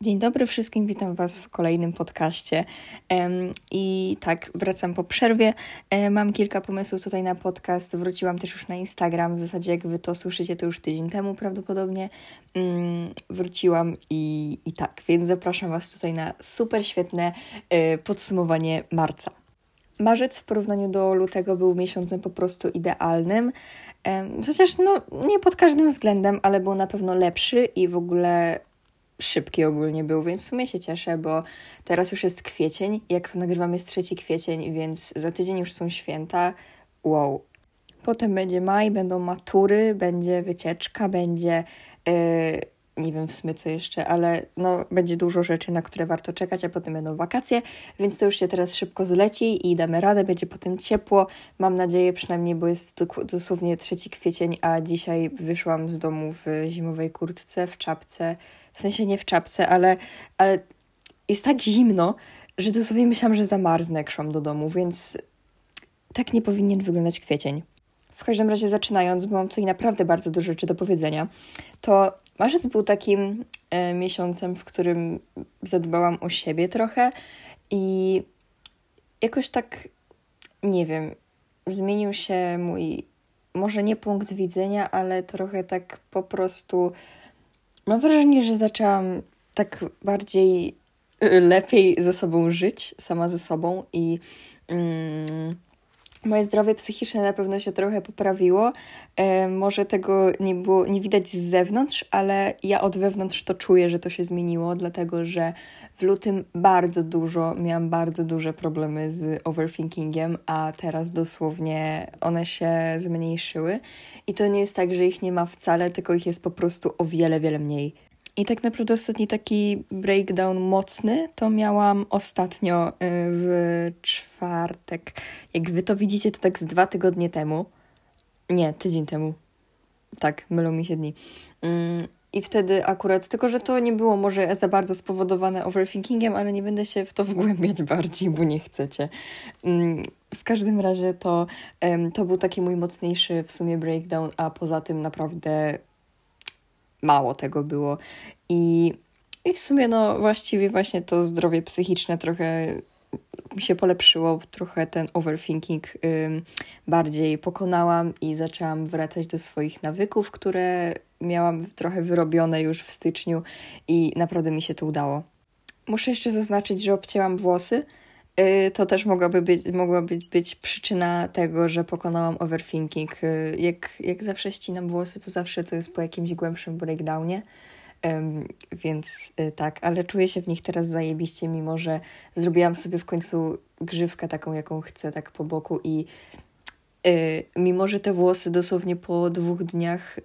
Dzień dobry wszystkim, witam Was w kolejnym podcaście. I tak, wracam po przerwie. E, mam kilka pomysłów tutaj na podcast. Wróciłam też już na Instagram. W zasadzie, jak Wy to słyszycie, to już tydzień temu prawdopodobnie. Mm, wróciłam i, i tak, więc zapraszam Was tutaj na super świetne e, podsumowanie marca. Marzec w porównaniu do lutego był miesiącem po prostu idealnym. Chociaż no, nie pod każdym względem, ale był na pewno lepszy i w ogóle szybki ogólnie był, więc w sumie się cieszę, bo teraz już jest kwiecień. Jak to nagrywam, jest trzeci kwiecień, więc za tydzień już są święta. Wow. Potem będzie maj, będą matury, będzie wycieczka, będzie. Yy, nie wiem w sumie co jeszcze, ale no, będzie dużo rzeczy, na które warto czekać, a potem będą wakacje, więc to już się teraz szybko zleci i damy radę, będzie potem ciepło, mam nadzieję przynajmniej, bo jest dosłownie 3 kwiecień, a dzisiaj wyszłam z domu w zimowej kurtce, w czapce, w sensie nie w czapce, ale, ale jest tak zimno, że dosłownie myślałam, że zamarznę, jak szłam do domu, więc tak nie powinien wyglądać kwiecień. W każdym razie zaczynając, bo mam tutaj naprawdę bardzo dużo rzeczy do powiedzenia, to marzec był takim e, miesiącem, w którym zadbałam o siebie trochę i jakoś tak, nie wiem, zmienił się mój, może nie punkt widzenia, ale trochę tak po prostu Mam wrażenie, że zaczęłam tak bardziej y, lepiej ze sobą żyć, sama ze sobą i mm, moje zdrowie psychiczne na pewno się trochę poprawiło. E, może tego nie było, nie widać z zewnątrz, ale ja od wewnątrz to czuję, że to się zmieniło, dlatego że w lutym bardzo dużo, miałam bardzo duże problemy z overthinkingiem, a teraz dosłownie one się zmniejszyły. I to nie jest tak, że ich nie ma wcale, tylko ich jest po prostu o wiele, wiele mniej. I tak naprawdę ostatni taki breakdown mocny to miałam ostatnio y, w czwartek. Jak wy to widzicie, to tak z dwa tygodnie temu. Nie, tydzień temu. Tak, mylą mi się dni. Mm, I wtedy akurat, tylko że to nie było może za bardzo spowodowane overthinkingiem, ale nie będę się w to wgłębiać bardziej, bo nie chcecie. Mm, w każdym razie to, to był taki mój mocniejszy w sumie breakdown, a poza tym naprawdę mało tego było. I, I w sumie, no właściwie właśnie to zdrowie psychiczne trochę mi się polepszyło, trochę ten overthinking ym, bardziej pokonałam i zaczęłam wracać do swoich nawyków, które miałam trochę wyrobione już w styczniu i naprawdę mi się to udało. Muszę jeszcze zaznaczyć, że obcięłam włosy. Yy, to też mogłaby być, mogłaby być przyczyna tego, że pokonałam overthinking. Yy, jak, jak zawsze ścinam włosy, to zawsze to jest po jakimś głębszym breakdownie. Um, więc y, tak, ale czuję się w nich teraz zajebiście, mimo że zrobiłam sobie w końcu grzywkę taką, jaką chcę, tak po boku i y, mimo, że te włosy dosłownie po dwóch dniach, y,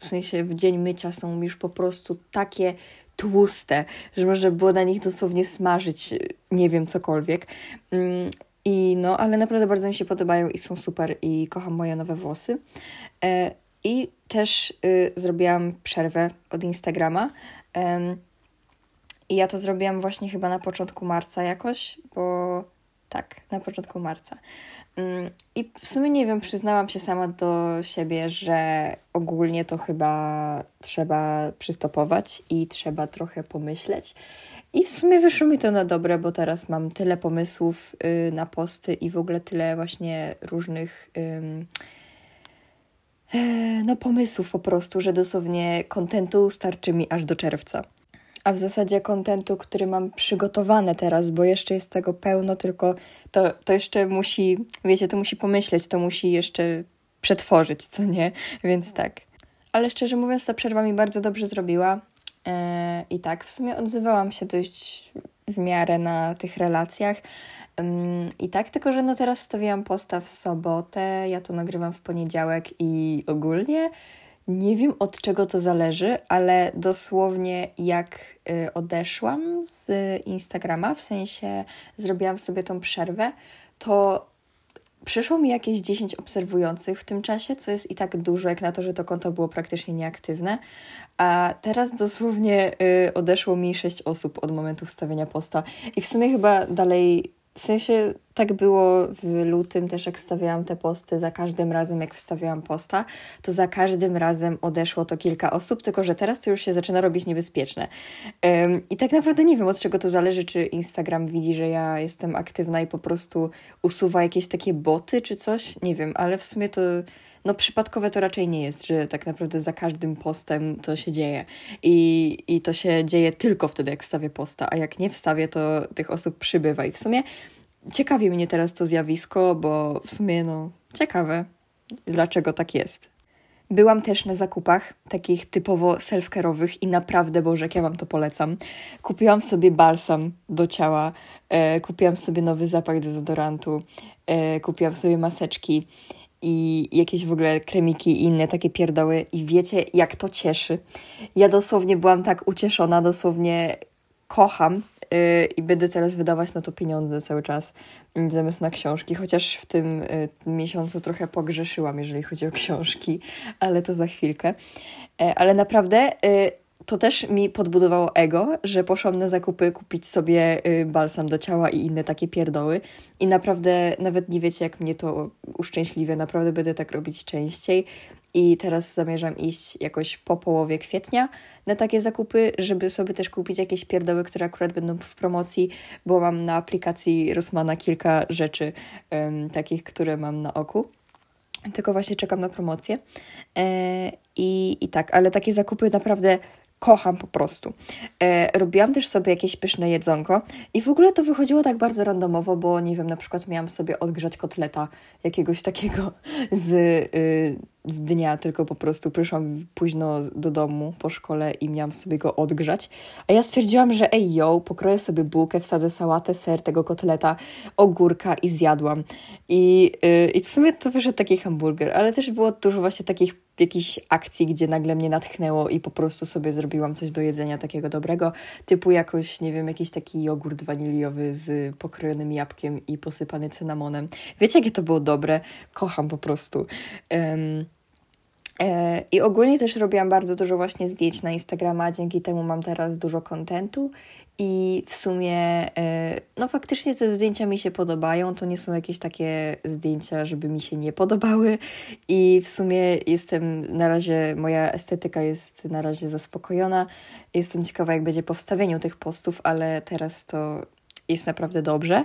w sensie w dzień mycia są już po prostu takie tłuste, że można było na nich dosłownie smażyć, y, nie wiem, cokolwiek. Mm, I no, ale naprawdę bardzo mi się podobają i są super i kocham moje nowe włosy. E, I też y, zrobiłam przerwę od Instagrama. I ja to zrobiłam właśnie chyba na początku marca jakoś, bo tak, na początku marca. Um, I w sumie nie wiem, przyznałam się sama do siebie, że ogólnie to chyba trzeba przystopować i trzeba trochę pomyśleć. I w sumie wyszło mi to na dobre, bo teraz mam tyle pomysłów y, na posty i w ogóle tyle właśnie różnych. Y, no pomysłów po prostu, że dosłownie kontentu starczy mi aż do czerwca. A w zasadzie kontentu, który mam przygotowane teraz, bo jeszcze jest tego pełno, tylko to, to jeszcze musi, wiecie, to musi pomyśleć, to musi jeszcze przetworzyć, co nie? Więc tak. Ale szczerze mówiąc, ta przerwa mi bardzo dobrze zrobiła. Eee, I tak, w sumie odzywałam się dość w miarę na tych relacjach. I tak, tylko że no teraz wstawiłam posta w sobotę, ja to nagrywam w poniedziałek i ogólnie nie wiem od czego to zależy, ale dosłownie jak y, odeszłam z Instagrama, w sensie zrobiłam sobie tą przerwę, to przyszło mi jakieś 10 obserwujących w tym czasie, co jest i tak dużo, jak na to, że to konto było praktycznie nieaktywne. A teraz dosłownie y, odeszło mi 6 osób od momentu wstawienia posta. I w sumie chyba dalej w sensie tak było w lutym też, jak wstawiałam te posty, za każdym razem, jak wstawiałam posta, to za każdym razem odeszło to kilka osób, tylko że teraz to już się zaczyna robić niebezpieczne. Um, I tak naprawdę nie wiem, od czego to zależy, czy Instagram widzi, że ja jestem aktywna i po prostu usuwa jakieś takie boty czy coś, nie wiem, ale w sumie to no przypadkowe to raczej nie jest, że tak naprawdę za każdym postem to się dzieje. I, I to się dzieje tylko wtedy, jak wstawię posta, a jak nie wstawię, to tych osób przybywa. I w sumie ciekawi mnie teraz to zjawisko, bo w sumie no ciekawe, dlaczego tak jest. Byłam też na zakupach takich typowo self-care'owych i naprawdę, Boże, jak ja Wam to polecam. Kupiłam sobie balsam do ciała, e, kupiłam sobie nowy zapach dezodorantu, e, kupiłam sobie maseczki i jakieś w ogóle kremiki i inne takie pierdoły i wiecie, jak to cieszy. Ja dosłownie byłam tak ucieszona, dosłownie kocham yy, i będę teraz wydawać na to pieniądze cały czas zamiast na książki, chociaż w tym y, miesiącu trochę pogrzeszyłam, jeżeli chodzi o książki, ale to za chwilkę. E, ale naprawdę y, to też mi podbudowało ego, że poszłam na zakupy kupić sobie y, balsam do ciała i inne takie pierdoły. I naprawdę nawet nie wiecie, jak mnie to uszczęśliwia. Naprawdę będę tak robić częściej. I teraz zamierzam iść jakoś po połowie kwietnia na takie zakupy, żeby sobie też kupić jakieś pierdoły, które akurat będą w promocji, bo mam na aplikacji Rosmana kilka rzeczy um, takich, które mam na oku tylko właśnie czekam na promocję. E, i, I tak, ale takie zakupy naprawdę kocham po prostu. E, robiłam też sobie jakieś pyszne jedzonko i w ogóle to wychodziło tak bardzo randomowo, bo nie wiem, na przykład miałam sobie odgrzać kotleta jakiegoś takiego z, y, z dnia, tylko po prostu przyszłam późno do domu po szkole i miałam sobie go odgrzać. A ja stwierdziłam, że ej yo, pokroję sobie bułkę, wsadzę sałatę, ser tego kotleta, ogórka i zjadłam. I, y, i w sumie to wyszedł taki hamburger, ale też było dużo właśnie takich jakichś akcji, gdzie nagle mnie natchnęło i po prostu sobie zrobiłam coś do jedzenia takiego dobrego, typu jakoś, nie wiem, jakiś taki jogurt waniliowy z pokrojonym jabłkiem i posypany cynamonem. Wiecie, jakie to było dobre? Kocham po prostu. Um, i ogólnie też robiłam bardzo dużo właśnie zdjęć na Instagrama, dzięki temu mam teraz dużo kontentu i w sumie, e, no faktycznie te zdjęcia mi się podobają. To nie są jakieś takie zdjęcia, żeby mi się nie podobały. I w sumie jestem na razie, moja estetyka jest na razie zaspokojona. Jestem ciekawa, jak będzie po wstawieniu tych postów, ale teraz to jest naprawdę dobrze.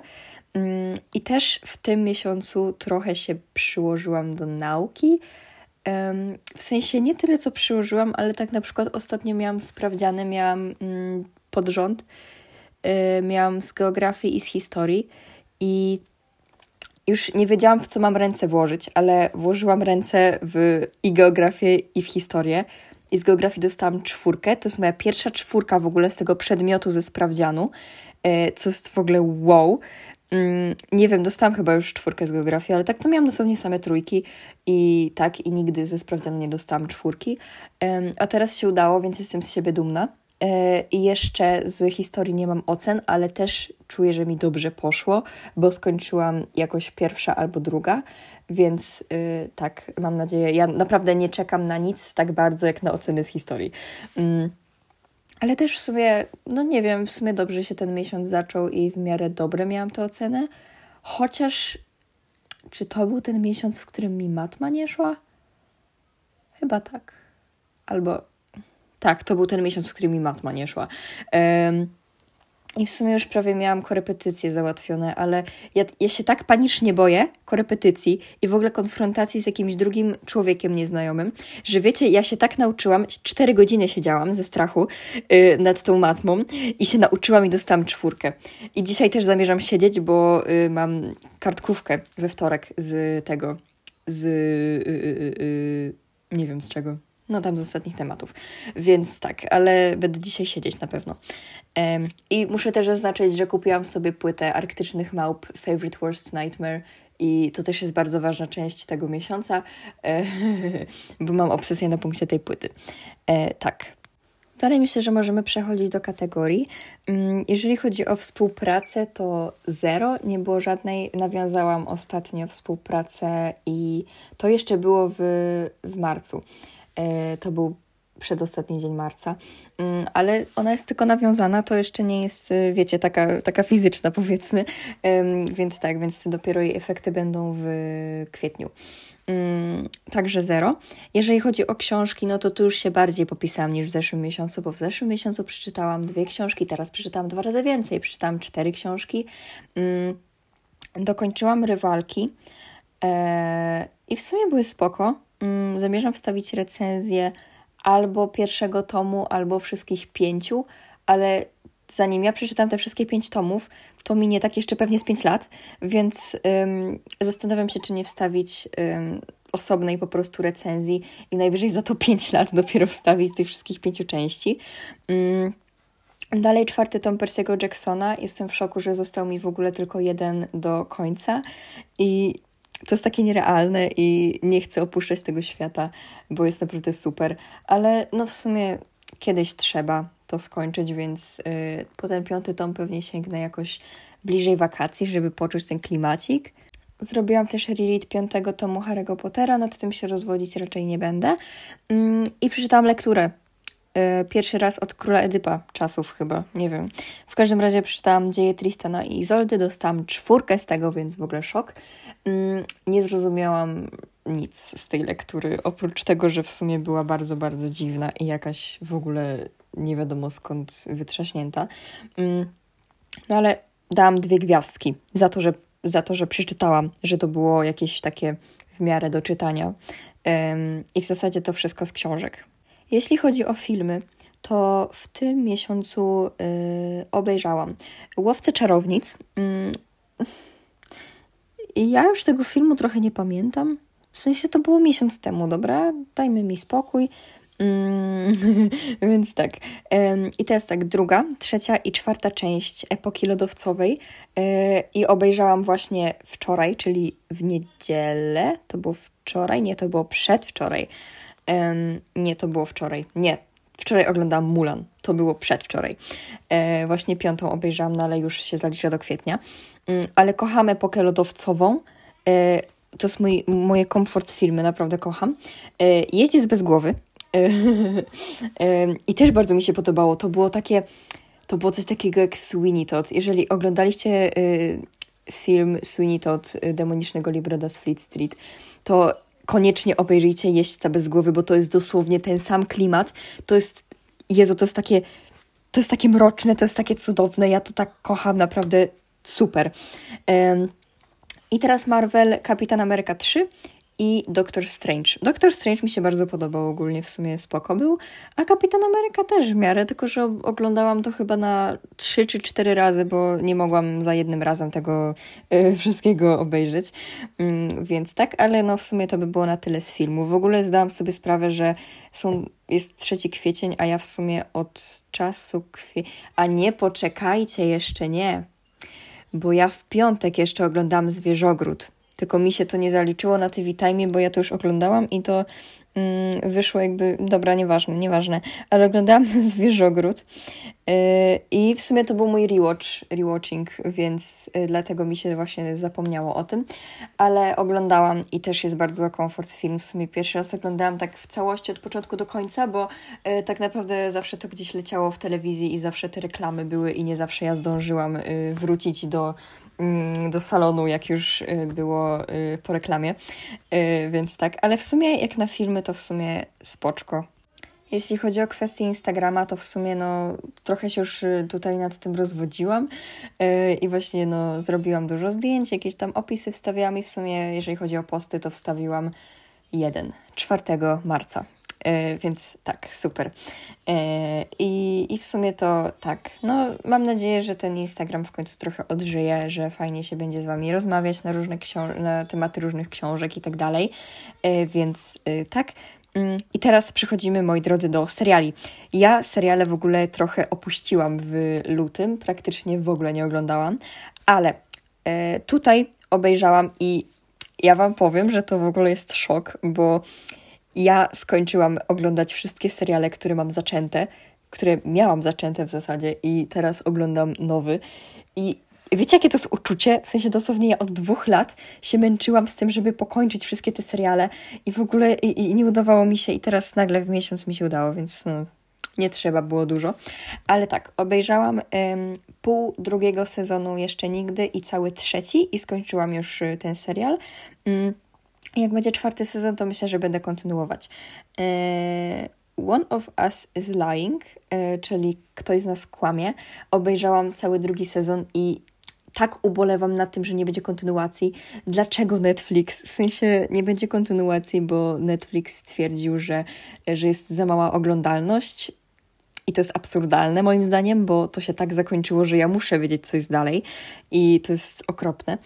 Mm, I też w tym miesiącu trochę się przyłożyłam do nauki. W sensie nie tyle, co przyłożyłam, ale tak na przykład ostatnio miałam sprawdziane, miałam mm, pod rząd. Yy, miałam z geografii i z historii i już nie wiedziałam, w co mam ręce włożyć, ale włożyłam ręce w i geografię, i w historię. I z geografii dostałam czwórkę. To jest moja pierwsza czwórka w ogóle z tego przedmiotu ze sprawdzianu, yy, co jest w ogóle wow. Mm, nie wiem, dostałam chyba już czwórkę z geografii, ale tak to miałam dosłownie same trójki i tak, i nigdy ze sprawdzianu nie dostałam czwórki. A teraz się udało, więc jestem z siebie dumna. E, I jeszcze z historii nie mam ocen, ale też czuję, że mi dobrze poszło, bo skończyłam jakoś pierwsza albo druga, więc yy, tak, mam nadzieję. Ja naprawdę nie czekam na nic tak bardzo jak na oceny z historii. Ale też w sumie, no nie wiem, w sumie dobrze się ten miesiąc zaczął i w miarę dobre miałam tę ocenę. Chociaż, czy to był ten miesiąc, w którym mi matma nie szła? Chyba tak. Albo tak, to był ten miesiąc, w którym mi matma nie szła. Um, i w sumie już prawie miałam korepetycje załatwione, ale ja, ja się tak panicznie boję korepetycji i w ogóle konfrontacji z jakimś drugim człowiekiem nieznajomym, że wiecie, ja się tak nauczyłam, cztery godziny siedziałam ze strachu yy, nad tą matmą i się nauczyłam i dostałam czwórkę. I dzisiaj też zamierzam siedzieć, bo yy, mam kartkówkę we wtorek z tego, z... Yy, nie wiem z czego no tam z ostatnich tematów. Więc tak, ale będę dzisiaj siedzieć na pewno. Um, I muszę też zaznaczyć, że kupiłam sobie płytę Arktycznych Małp Favorite Worst Nightmare i to też jest bardzo ważna część tego miesiąca, e, bo mam obsesję na punkcie tej płyty. E, tak. Dalej myślę, że możemy przechodzić do kategorii. Mm, jeżeli chodzi o współpracę, to zero, nie było żadnej. Nawiązałam ostatnio współpracę i to jeszcze było w, w marcu. E, to był przedostatni dzień marca, mm, ale ona jest tylko nawiązana, to jeszcze nie jest, y, wiecie, taka, taka fizyczna powiedzmy, więc tak, więc dopiero jej efekty będą w kwietniu. Mm, także zero. Jeżeli chodzi o książki, no to tu już się bardziej popisałam niż w zeszłym miesiącu, bo w zeszłym miesiącu przeczytałam dwie książki, teraz przeczytałam dwa razy więcej, przeczytałam cztery książki. Mm, dokończyłam rywalki e, i w sumie były spoko. Mm, zamierzam wstawić recenzję albo pierwszego tomu, albo wszystkich pięciu, ale zanim ja przeczytam te wszystkie pięć tomów, to minie tak jeszcze pewnie z pięć lat, więc ym, zastanawiam się, czy nie wstawić ym, osobnej po prostu recenzji i najwyżej za to pięć lat dopiero wstawić tych wszystkich pięciu części. Ym, Dalej czwarty tom Percy'ego Jacksona. Jestem w szoku, że został mi w ogóle tylko jeden do końca i to jest takie nierealne i nie chcę opuszczać tego świata, bo jest naprawdę super, ale no w sumie kiedyś trzeba to skończyć, więc yy, po ten piąty tom pewnie sięgnę jakoś bliżej wakacji, żeby poczuć ten klimacik. Zrobiłam też reread piątego tomu Harry'ego Pottera, nad tym się rozwodzić raczej nie będę. Yy, I przeczytałam lekturę. Yy, pierwszy raz od Króla Edypa, czasów chyba, nie wiem. W każdym razie przeczytałam Dzieje Tristana i Izoldy, dostałam czwórkę z tego, więc w ogóle szok. Mm, nie zrozumiałam nic z tej lektury, oprócz tego, że w sumie była bardzo, bardzo dziwna i jakaś w ogóle nie wiadomo skąd wytrzaśnięta. Mm, no ale dałam dwie gwiazdki za to, że, za to, że przeczytałam, że to było jakieś takie w miarę do czytania. I w zasadzie to wszystko z książek. Jeśli chodzi o filmy, to w tym miesiącu y, obejrzałam Łowcę Czarownic. I ja już tego filmu trochę nie pamiętam. W sensie to było miesiąc temu, dobra? Dajmy mi spokój. Mm, więc tak. I teraz tak, druga, trzecia i czwarta część epoki lodowcowej. E, I obejrzałam właśnie wczoraj, czyli w niedzielę. To było wczoraj? Nie, to było przedwczoraj. Nie, to było wczoraj. Nie, Wczoraj oglądałam Mulan, to było przedwczoraj. E, właśnie piątą obejrzałam, no ale już się zalicza do kwietnia. Mm, ale kocham epokę lodowcową. E, to jest moje komfort filmy, naprawdę kocham. E, Jeździec bez głowy. E, I też bardzo mi się podobało. To było takie, to było coś takiego jak Sweeney Todd. Jeżeli oglądaliście e, film Sweeney Todd demonicznego Libroda z Fleet Street, to koniecznie obejrzyjcie Jeźdźca bez głowy, bo to jest dosłownie ten sam klimat. To jest, Jezu, to jest takie, to jest takie mroczne, to jest takie cudowne. Ja to tak kocham, naprawdę super. I teraz Marvel Kapitan Ameryka 3 i Doctor Strange. Doctor Strange mi się bardzo podobał ogólnie, w sumie spoko był, a Kapitan Ameryka też w miarę, tylko że oglądałam to chyba na trzy czy cztery razy, bo nie mogłam za jednym razem tego y, wszystkiego obejrzeć, mm, więc tak, ale no w sumie to by było na tyle z filmu. W ogóle zdałam sobie sprawę, że są, jest 3 kwiecień, a ja w sumie od czasu kwie... A nie, poczekajcie, jeszcze nie, bo ja w piątek jeszcze oglądam Zwierzogród tylko mi się to nie zaliczyło na TV Time, bo ja to już oglądałam i to mm, wyszło jakby, dobra, nieważne, nieważne, ale oglądałam Zwierzogród i w sumie to był mój rewatch, rewatching, więc yy, dlatego mi się właśnie zapomniało o tym, ale oglądałam i też jest bardzo komfort film, w sumie pierwszy raz oglądałam tak w całości od początku do końca, bo yy, tak naprawdę zawsze to gdzieś leciało w telewizji i zawsze te reklamy były i nie zawsze ja zdążyłam y, wrócić do Mm, do salonu, jak już y, było y, po reklamie. Y, więc tak, ale w sumie jak na filmy, to w sumie spoczko. Jeśli chodzi o kwestię Instagrama, to w sumie no, trochę się już tutaj nad tym rozwodziłam i właśnie no, zrobiłam dużo zdjęć, jakieś tam opisy wstawiałam i w sumie jeżeli chodzi o posty, to wstawiłam jeden, 4 marca. E, więc tak, super. E, I, w sumie to tak, no mam nadzieję, że ten Instagram w końcu trochę odżyje, że fajnie się będzie z Wami rozmawiać na różne na tematy różnych książek i tak dalej. E, więc tak. Mm, I teraz przechodzimy, moi drodzy, do seriali. Ja seriale w ogóle trochę opuściłam w lutym, praktycznie w ogóle nie oglądałam, ale tutaj obejrzałam i ja Wam powiem, że to w ogóle jest szok, bo ja skończyłam oglądać wszystkie seriale, które mam zaczęte, które miałam zaczęte w zasadzie i teraz oglądam nowy. I wiecie, jakie to jest uczucie? W sensie dosłownie ja od dwóch lat się męczyłam z tym, żeby pokończyć wszystkie te seriale i w ogóle i, i nie udawało mi się i teraz nagle w miesiąc mi się udało, więc no, nie trzeba było dużo. Ale tak, obejrzałam ym, pół drugiego sezonu jeszcze nigdy i cały trzeci i skończyłam już y, ten serial. Ym, jak będzie czwarty sezon, to myślę, że będę kontynuować. Yy, One of Us is Lying, yy, czyli Ktoś z nas kłamie. Obejrzałam cały drugi sezon i tak ubolewam nad tym, że nie będzie kontynuacji. Dlaczego Netflix? W sensie nie będzie kontynuacji, bo Netflix stwierdził, że, że jest za mała oglądalność. I to jest absurdalne moim zdaniem, bo to się tak zakończyło, że ja muszę wiedzieć, co jest dalej. I to jest okropne.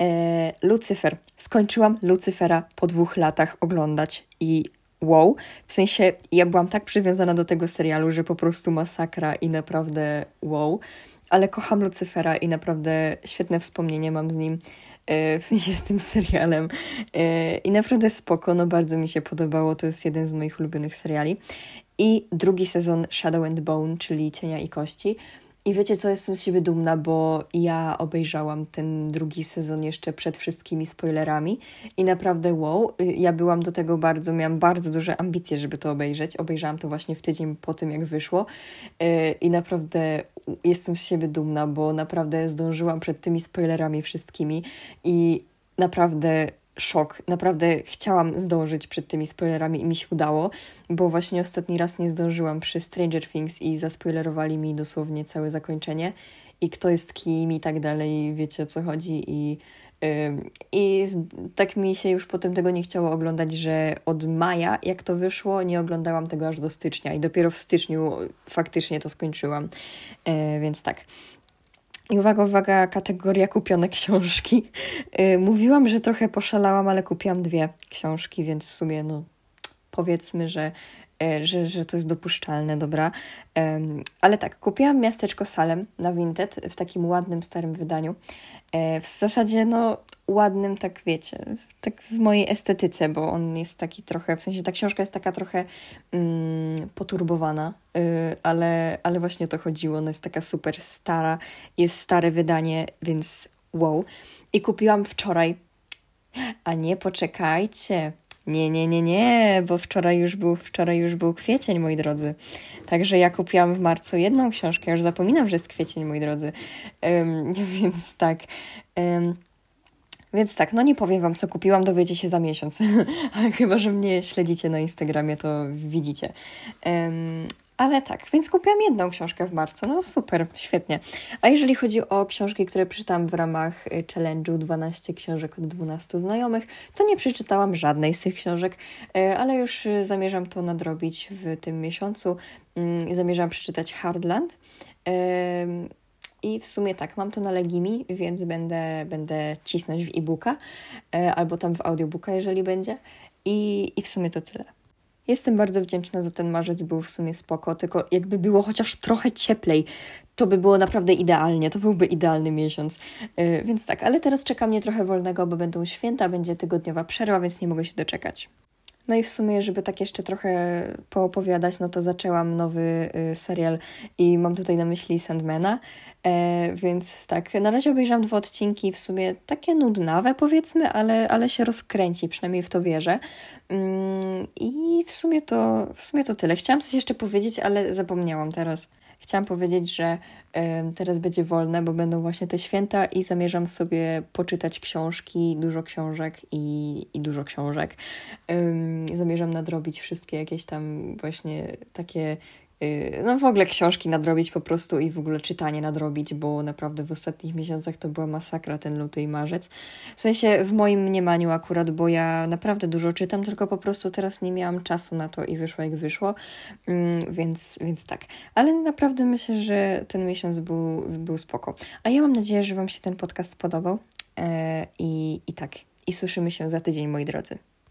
E, Lucyfer. Skończyłam Lucyfera po dwóch latach oglądać i wow. W sensie ja byłam tak przywiązana do tego serialu, że po prostu masakra i naprawdę wow ale kocham Lucyfera i naprawdę świetne wspomnienie mam z nim, e, w sensie z tym serialem. E, I naprawdę spoko, no bardzo mi się podobało, to jest jeden z moich ulubionych seriali. I drugi sezon Shadow and Bone, czyli Cienia i Kości. I wiecie co, jestem z siebie dumna, bo ja obejrzałam ten drugi sezon jeszcze przed wszystkimi spoilerami i naprawdę wow, ja byłam do tego bardzo, miałam bardzo duże ambicje, żeby to obejrzeć. Obejrzałam to właśnie w tydzień po tym, jak wyszło y, i naprawdę jestem z siebie dumna, bo naprawdę zdążyłam przed tymi spoilerami wszystkimi i naprawdę szok. Naprawdę chciałam zdążyć przed tymi spoilerami i mi się udało, bo właśnie ostatni raz nie zdążyłam przy Stranger Things i zaspoilerowali mi dosłownie całe zakończenie i kto jest kim i tak dalej, wiecie o co chodzi i i tak mi się już potem tego nie chciało oglądać, że od maja, jak to wyszło, nie oglądałam tego aż do stycznia i dopiero w styczniu faktycznie to skończyłam. E, więc tak. I uwaga, uwaga, kategoria kupione książki. Yy, mówiłam, że trochę poszalałam, ale kupiłam dwie książki, więc w sumie no powiedzmy, że, yy, że, że to jest dopuszczalne, dobra. Yy, ale tak, kupiłam Miasteczko Salem na Vinted w takim ładnym, starym wydaniu. E, w zasadzie, no, ładnym, tak wiecie, tak w mojej estetyce, bo on jest taki trochę, w sensie ta książka jest taka trochę mm, poturbowana, yy, ale, ale właśnie o to chodziło. Ona jest taka super stara, jest stare wydanie, więc wow. I kupiłam wczoraj. A nie, poczekajcie. Nie, nie, nie, nie, bo wczoraj już był, wczoraj już był kwiecień, moi drodzy. Także ja kupiłam w marcu jedną książkę, już zapominam, że jest kwiecień, moi drodzy. Um, więc tak. Um, więc tak, no nie powiem Wam, co kupiłam, dowiecie się za miesiąc. Chyba, że mnie śledzicie na Instagramie, to widzicie. Um, ale tak, więc kupiłam jedną książkę w marcu. No super, świetnie. A jeżeli chodzi o książki, które przeczytałam w ramach y, challenge'u 12 książek od 12 znajomych, to nie przeczytałam żadnej z tych książek, y, ale już y, zamierzam to nadrobić w tym miesiącu. Mm, zamierzam przeczytać Hardland. I w sumie tak, mam to na Legimi, więc będę, będę cisnąć w e-booka albo tam w audiobooka, jeżeli będzie. I, I w sumie to tyle. Jestem bardzo wdzięczna za ten marzec, był w sumie spoko, tylko jakby było chociaż trochę cieplej, to by było naprawdę idealnie, to byłby idealny miesiąc. Yy, więc tak, ale teraz czeka mnie trochę wolnego, bo będą święta, będzie tygodniowa przerwa, więc nie mogę się doczekać. No i w sumie, żeby tak jeszcze trochę poopowiadać, no to zaczęłam nowy y, serial i mam tutaj na myśli Sandmana. E, więc tak, na razie obejrzałam dwa odcinki, w sumie takie nudnawe powiedzmy, ale, ale się rozkręci, przynajmniej w to wierzę. Mm, I w sumie to, w sumie to tyle. Chciałam coś jeszcze powiedzieć, ale zapomniałam teraz. Chciałam powiedzieć, że teraz będzie wolne, bo będą właśnie te święta i zamierzam sobie poczytać książki, dużo książek i, i dużo książek. Zamierzam nadrobić wszystkie jakieś tam właśnie takie no w ogóle książki nadrobić po prostu i w ogóle czytanie nadrobić, bo naprawdę w ostatnich miesiącach to była masakra ten luty i marzec. W sensie w moim mniemaniu akurat, bo ja naprawdę dużo czytam, tylko po prostu teraz nie miałam czasu na to i wyszło jak wyszło, mm, więc, więc tak. Ale naprawdę myślę, że ten miesiąc był, był spoko. A ja mam nadzieję, że Wam się ten podcast spodobał e, i, i tak. I słyszymy się za tydzień, moi drodzy.